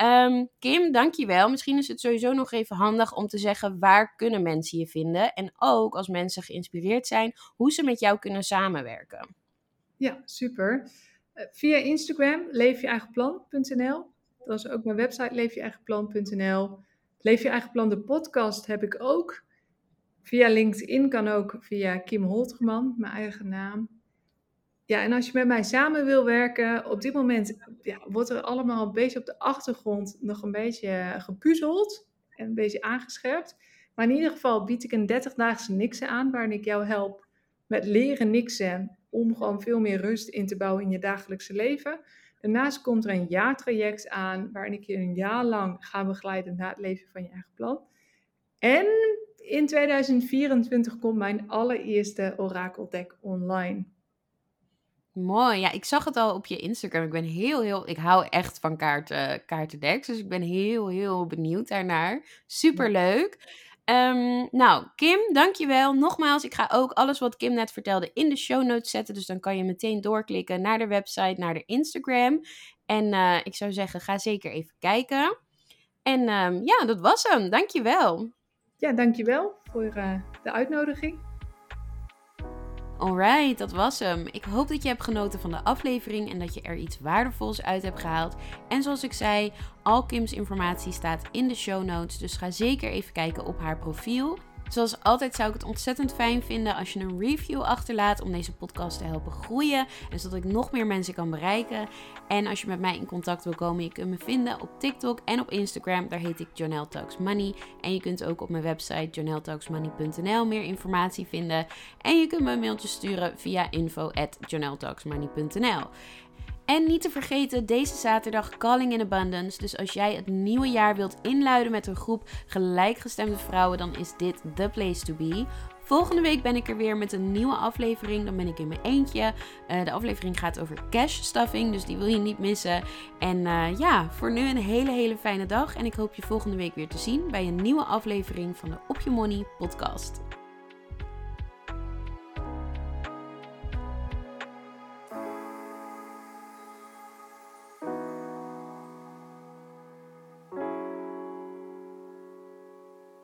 Um, Kim, dankjewel. Misschien is het sowieso nog even handig om te zeggen waar kunnen mensen je vinden. En ook als mensen geïnspireerd zijn, hoe ze met jou kunnen samenwerken. Ja, super. Eh, via Instagram leefjeeigenplan.nl. Dat is ook mijn website leefjeeigenplan.nl. Leef je eigen plan, de podcast heb ik ook. Via LinkedIn kan ook via Kim Holterman, mijn eigen naam. Ja, en als je met mij samen wil werken, op dit moment ja, wordt er allemaal een beetje op de achtergrond nog een beetje gepuzzeld en een beetje aangescherpt. Maar in ieder geval bied ik een 30-daagse niksen aan, waarin ik jou help met leren niksen om gewoon veel meer rust in te bouwen in je dagelijkse leven. Daarnaast komt er een jaartraject aan, waarin ik je een jaar lang ga begeleiden naar het leven van je eigen plan. En in 2024 komt mijn allereerste orakeldeck online. Mooi. Ja, ik zag het al op je Instagram. Ik ben heel, heel... Ik hou echt van kaarten, kaartendecks. Dus ik ben heel, heel benieuwd daarnaar. Superleuk. Um, nou, Kim, dankjewel. Nogmaals, ik ga ook alles wat Kim net vertelde in de show notes zetten. Dus dan kan je meteen doorklikken naar de website, naar de Instagram. En uh, ik zou zeggen, ga zeker even kijken. En um, ja, dat was hem. Dankjewel. Ja, dankjewel voor uh, de uitnodiging. Alright, dat was hem. Ik hoop dat je hebt genoten van de aflevering en dat je er iets waardevols uit hebt gehaald. En zoals ik zei, al Kim's informatie staat in de show notes, dus ga zeker even kijken op haar profiel. Zoals altijd zou ik het ontzettend fijn vinden als je een review achterlaat om deze podcast te helpen groeien. En zodat ik nog meer mensen kan bereiken. En als je met mij in contact wil komen, je kunt me vinden op TikTok en op Instagram. Daar heet ik Jonelle Talks Money. En je kunt ook op mijn website joneltalksmoney.nl meer informatie vinden. En je kunt me een mailtje sturen via info at en niet te vergeten, deze zaterdag Calling in Abundance. Dus als jij het nieuwe jaar wilt inluiden met een groep gelijkgestemde vrouwen, dan is dit the place to be. Volgende week ben ik er weer met een nieuwe aflevering. Dan ben ik in mijn eentje. Uh, de aflevering gaat over cash stuffing, dus die wil je niet missen. En uh, ja, voor nu een hele, hele fijne dag. En ik hoop je volgende week weer te zien bij een nieuwe aflevering van de Op Je Money podcast.